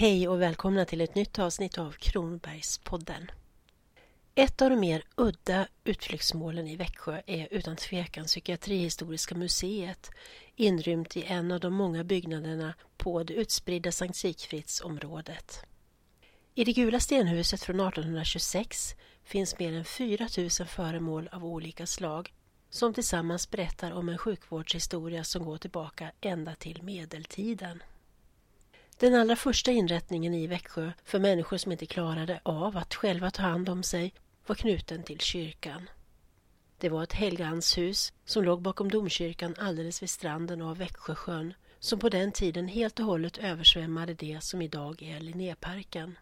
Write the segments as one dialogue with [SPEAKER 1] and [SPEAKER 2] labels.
[SPEAKER 1] Hej och välkomna till ett nytt avsnitt av Kronbergspodden. Ett av de mer udda utflyktsmålen i Växjö är utan tvekan Psykiatrihistoriska museet inrymt i en av de många byggnaderna på det utspridda Sankt Sigfridsområdet. I det gula stenhuset från 1826 finns mer än 4000 föremål av olika slag som tillsammans berättar om en sjukvårdshistoria som går tillbaka ända till medeltiden. Den allra första inrättningen i Växjö för människor som inte klarade av att själva ta hand om sig var knuten till kyrkan. Det var ett helganshus som låg bakom domkyrkan alldeles vid stranden av Växjösjön som på den tiden helt och hållet översvämmade det som idag är Linnéparken.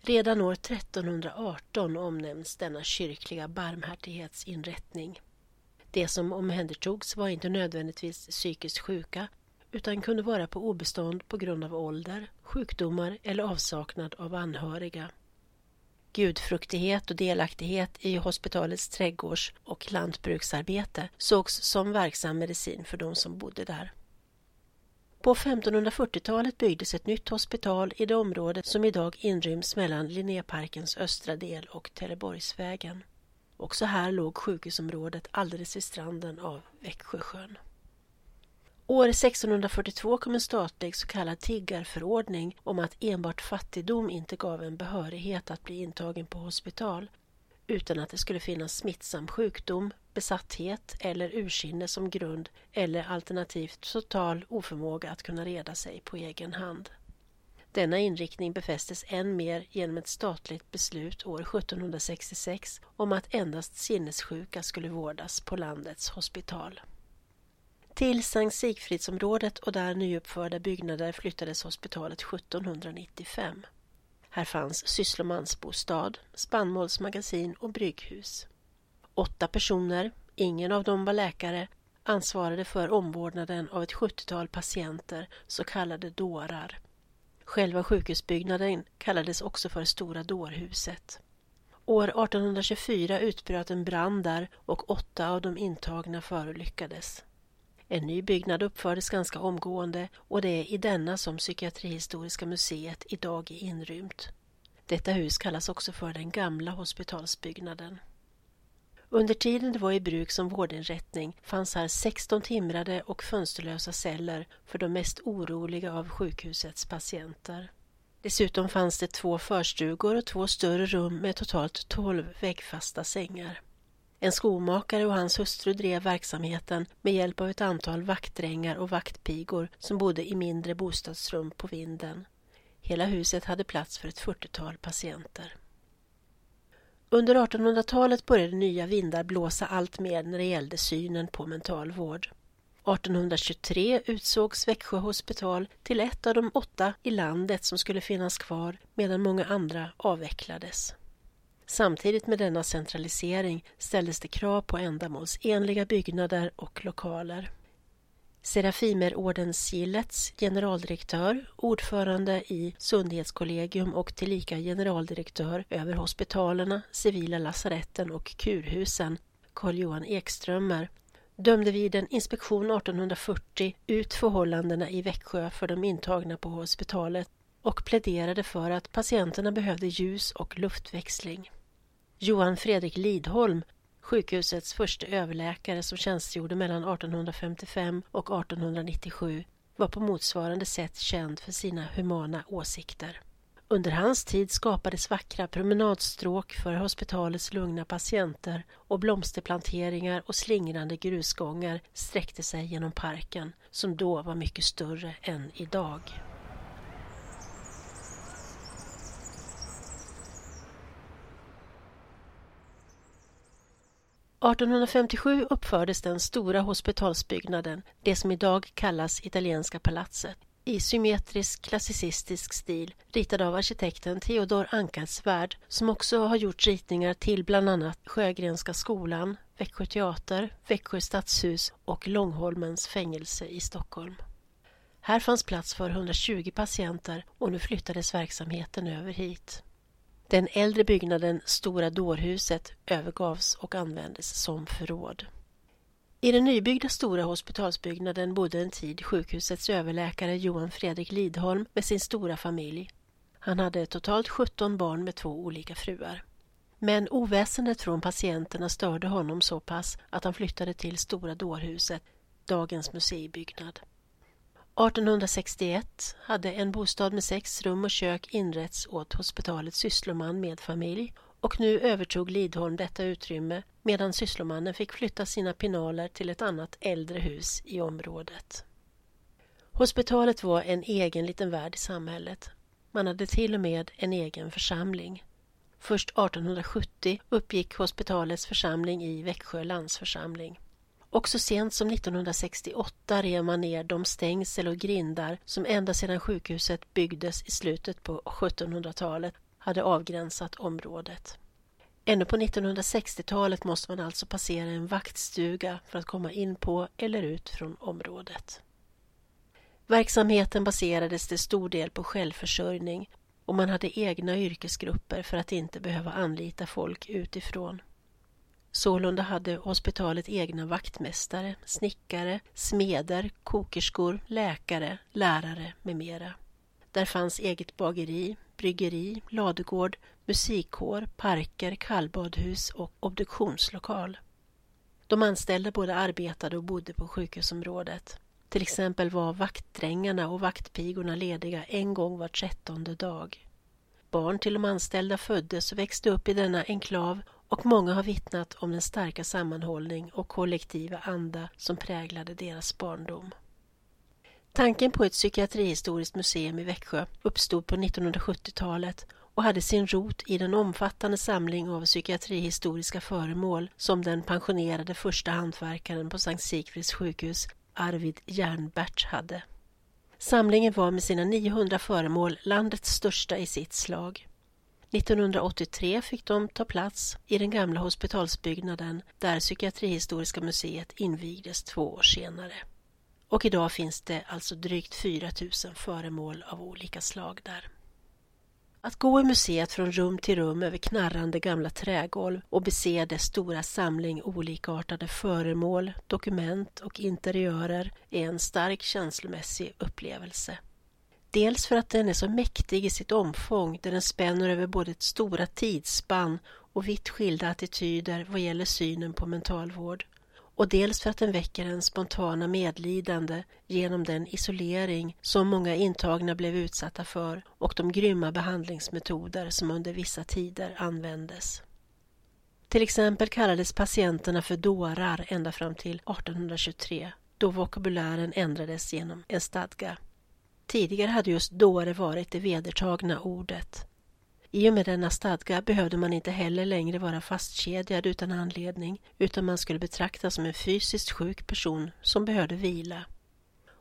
[SPEAKER 1] Redan år 1318 omnämns denna kyrkliga barmhärtighetsinrättning. Det som omhändertogs var inte nödvändigtvis psykiskt sjuka utan kunde vara på obestånd på grund av ålder, sjukdomar eller avsaknad av anhöriga. Gudfruktighet och delaktighet i hospitalets trädgårds och lantbruksarbete sågs som verksam medicin för de som bodde där. På 1540-talet byggdes ett nytt hospital i det område som idag inryms mellan Linnéparkens östra del och Teleborgsvägen. Också här låg sjukhusområdet alldeles vid stranden av Växjösjön. År 1642 kom en statlig så kallad tiggarförordning om att enbart fattigdom inte gav en behörighet att bli intagen på hospital utan att det skulle finnas smittsam sjukdom, besatthet eller ursinne som grund eller alternativt total oförmåga att kunna reda sig på egen hand. Denna inriktning befästes än mer genom ett statligt beslut år 1766 om att endast sinnessjuka skulle vårdas på landets hospital. Till Sankt Sigfridsområdet och där nyuppförda byggnader flyttades hospitalet 1795. Här fanns sysslomansbostad, spannmålsmagasin och brygghus. Åtta personer, ingen av dem var läkare, ansvarade för omvårdnaden av ett 70-tal patienter, så kallade dårar. Själva sjukhusbyggnaden kallades också för Stora dårhuset. År 1824 utbröt en brand där och åtta av de intagna förolyckades. En ny byggnad uppfördes ganska omgående och det är i denna som Psykiatrihistoriska museet idag är inrymt. Detta hus kallas också för den gamla hospitalsbyggnaden. Under tiden det var i bruk som vårdinrättning fanns här 16 timrade och fönsterlösa celler för de mest oroliga av sjukhusets patienter. Dessutom fanns det två förstugor och två större rum med totalt 12 väggfasta sängar. En skomakare och hans hustru drev verksamheten med hjälp av ett antal vaktdrängar och vaktpigor som bodde i mindre bostadsrum på vinden. Hela huset hade plats för ett 40-tal patienter. Under 1800-talet började nya vindar blåsa allt mer när det gällde synen på mentalvård. 1823 utsågs Växjö hospital till ett av de åtta i landet som skulle finnas kvar medan många andra avvecklades. Samtidigt med denna centralisering ställdes det krav på ändamålsenliga byggnader och lokaler. Serafimerordensgillets generaldirektör, ordförande i Sundhetskollegium och tillika generaldirektör över hospitalerna, civila lasaretten och kurhusen, Carl-Johan Ekströmer, dömde vid en inspektion 1840 ut förhållandena i Växjö för de intagna på hospitalet och pläderade för att patienterna behövde ljus och luftväxling. Johan Fredrik Lidholm, sjukhusets första överläkare som tjänstgjorde mellan 1855 och 1897, var på motsvarande sätt känd för sina humana åsikter. Under hans tid skapades vackra promenadstråk för hospitalets lugna patienter och blomsterplanteringar och slingrande grusgångar sträckte sig genom parken som då var mycket större än idag. 1857 uppfördes den stora hospitalsbyggnaden, det som idag kallas Italienska palatset, i symmetrisk klassicistisk stil ritad av arkitekten Theodor Ankarsvärd som också har gjort ritningar till bland annat Sjögrenska skolan, Växjö teater, Växjö stadshus och Långholmens fängelse i Stockholm. Här fanns plats för 120 patienter och nu flyttades verksamheten över hit. Den äldre byggnaden Stora dårhuset övergavs och användes som förråd. I den nybyggda stora hospitalsbyggnaden bodde en tid sjukhusets överläkare Johan Fredrik Lidholm med sin stora familj. Han hade totalt 17 barn med två olika fruar. Men oväsendet från patienterna störde honom så pass att han flyttade till Stora dårhuset, dagens museibyggnad. 1861 hade en bostad med sex rum och kök inrätts åt hospitalets syssloman med familj och nu övertog Lidholm detta utrymme medan sysslomannen fick flytta sina pinaler till ett annat äldre hus i området. Hospitalet var en egen liten värld i samhället. Man hade till och med en egen församling. Först 1870 uppgick hospitalets församling i Växjö landsförsamling. Och så sent som 1968 rev man ner de stängsel och grindar som ända sedan sjukhuset byggdes i slutet på 1700-talet hade avgränsat området. Ännu på 1960-talet måste man alltså passera en vaktstuga för att komma in på eller ut från området. Verksamheten baserades till stor del på självförsörjning och man hade egna yrkesgrupper för att inte behöva anlita folk utifrån. Sålunda hade hospitalet egna vaktmästare, snickare, smeder, kokerskor, läkare, lärare med mera. Där fanns eget bageri, bryggeri, ladugård, musikkår, parker, kallbadhus och obduktionslokal. De anställda både arbetade och bodde på sjukhusområdet. Till exempel var vaktdrängarna och vaktpigorna lediga en gång var trettonde dag. Barn till de anställda föddes och växte upp i denna enklav och många har vittnat om den starka sammanhållning och kollektiva anda som präglade deras barndom. Tanken på ett psykiatrihistoriskt museum i Växjö uppstod på 1970-talet och hade sin rot i den omfattande samling av psykiatrihistoriska föremål som den pensionerade första hantverkaren på Sankt Sigfrids sjukhus, Arvid Jernbert, hade. Samlingen var med sina 900 föremål landets största i sitt slag. 1983 fick de ta plats i den gamla hospitalsbyggnaden där Psykiatrihistoriska museet invigdes två år senare. Och idag finns det alltså drygt 4 000 föremål av olika slag där. Att gå i museet från rum till rum över knarrande gamla trägolv och bese dess stora samling olikartade föremål, dokument och interiörer är en stark känslomässig upplevelse. Dels för att den är så mäktig i sitt omfång där den spänner över både ett stora tidsspann och vitt skilda attityder vad gäller synen på mentalvård och dels för att den väcker en spontana medlidande genom den isolering som många intagna blev utsatta för och de grymma behandlingsmetoder som under vissa tider användes. Till exempel kallades patienterna för dårar ända fram till 1823 då vokabulären ändrades genom en stadga. Tidigare hade just dåre varit det vedertagna ordet. I och med denna stadga behövde man inte heller längre vara fastkedjad utan anledning utan man skulle betraktas som en fysiskt sjuk person som behövde vila.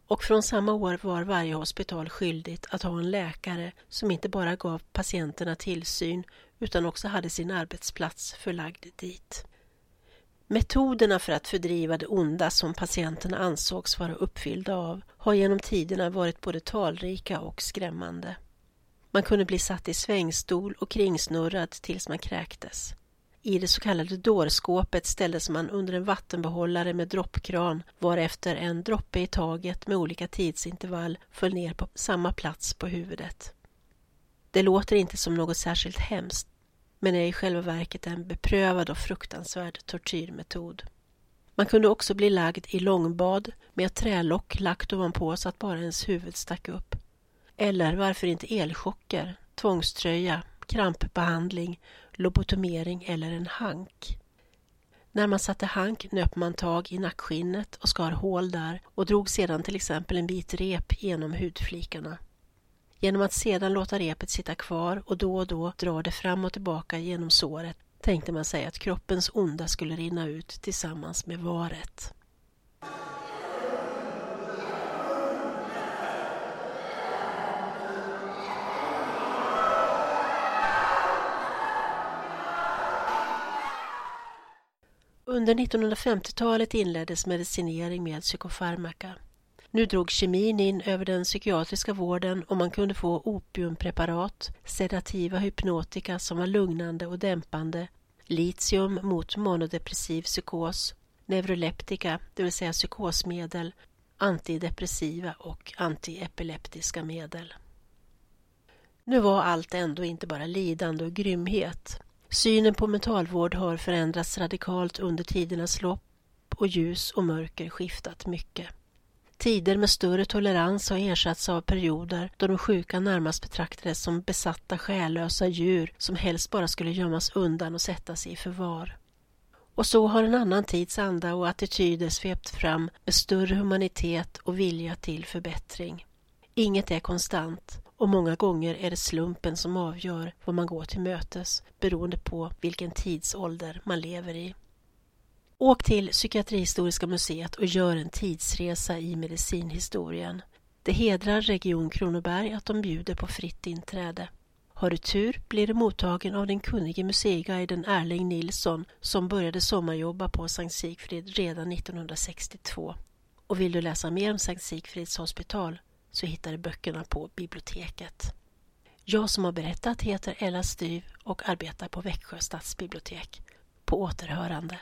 [SPEAKER 1] Och från samma år var varje hospital skyldigt att ha en läkare som inte bara gav patienterna tillsyn utan också hade sin arbetsplats förlagd dit. Metoderna för att fördriva det onda som patienterna ansågs vara uppfyllda av har genom tiderna varit både talrika och skrämmande. Man kunde bli satt i svängstol och kringsnurrad tills man kräktes. I det så kallade dårskåpet ställdes man under en vattenbehållare med droppkran varefter en droppe i taget med olika tidsintervall föll ner på samma plats på huvudet. Det låter inte som något särskilt hemskt men är i själva verket en beprövad och fruktansvärd tortyrmetod. Man kunde också bli lagd i långbad med ett trälock lagt ovanpå så att bara ens huvud stack upp. Eller varför inte elchocker, tvångströja, krampbehandling, lobotomering eller en hank. När man satte hank nöp man tag i nackskinnet och skar hål där och drog sedan till exempel en bit rep genom hudflikarna. Genom att sedan låta repet sitta kvar och då och då dra det fram och tillbaka genom såret tänkte man sig att kroppens onda skulle rinna ut tillsammans med varet. Under 1950-talet inleddes medicinering med psykofarmaka. Nu drog kemin in över den psykiatriska vården och man kunde få opiumpreparat, sedativa hypnotika som var lugnande och dämpande, litium mot monodepressiv psykos, neuroleptika, det vill säga psykosmedel, antidepressiva och antiepileptiska medel. Nu var allt ändå inte bara lidande och grymhet. Synen på mentalvård har förändrats radikalt under tidernas lopp och ljus och mörker skiftat mycket. Tider med större tolerans har ersatts av perioder då de sjuka närmast betraktades som besatta själlösa djur som helst bara skulle gömmas undan och sättas i förvar. Och så har en annan tids anda och attityder svept fram med större humanitet och vilja till förbättring. Inget är konstant och många gånger är det slumpen som avgör vad man går till mötes beroende på vilken tidsålder man lever i. Åk till Psykiatrihistoriska museet och gör en tidsresa i medicinhistorien. Det hedrar Region Kronoberg att de bjuder på fritt inträde. Har du tur blir du mottagen av den kunnige museiguiden Erling Nilsson som började sommarjobba på Sankt Sigfrid redan 1962. Och vill du läsa mer om Sankt Sigfrids hospital så hittar du böckerna på biblioteket. Jag som har berättat heter Ella Styv och arbetar på Växjö stadsbibliotek. På återhörande.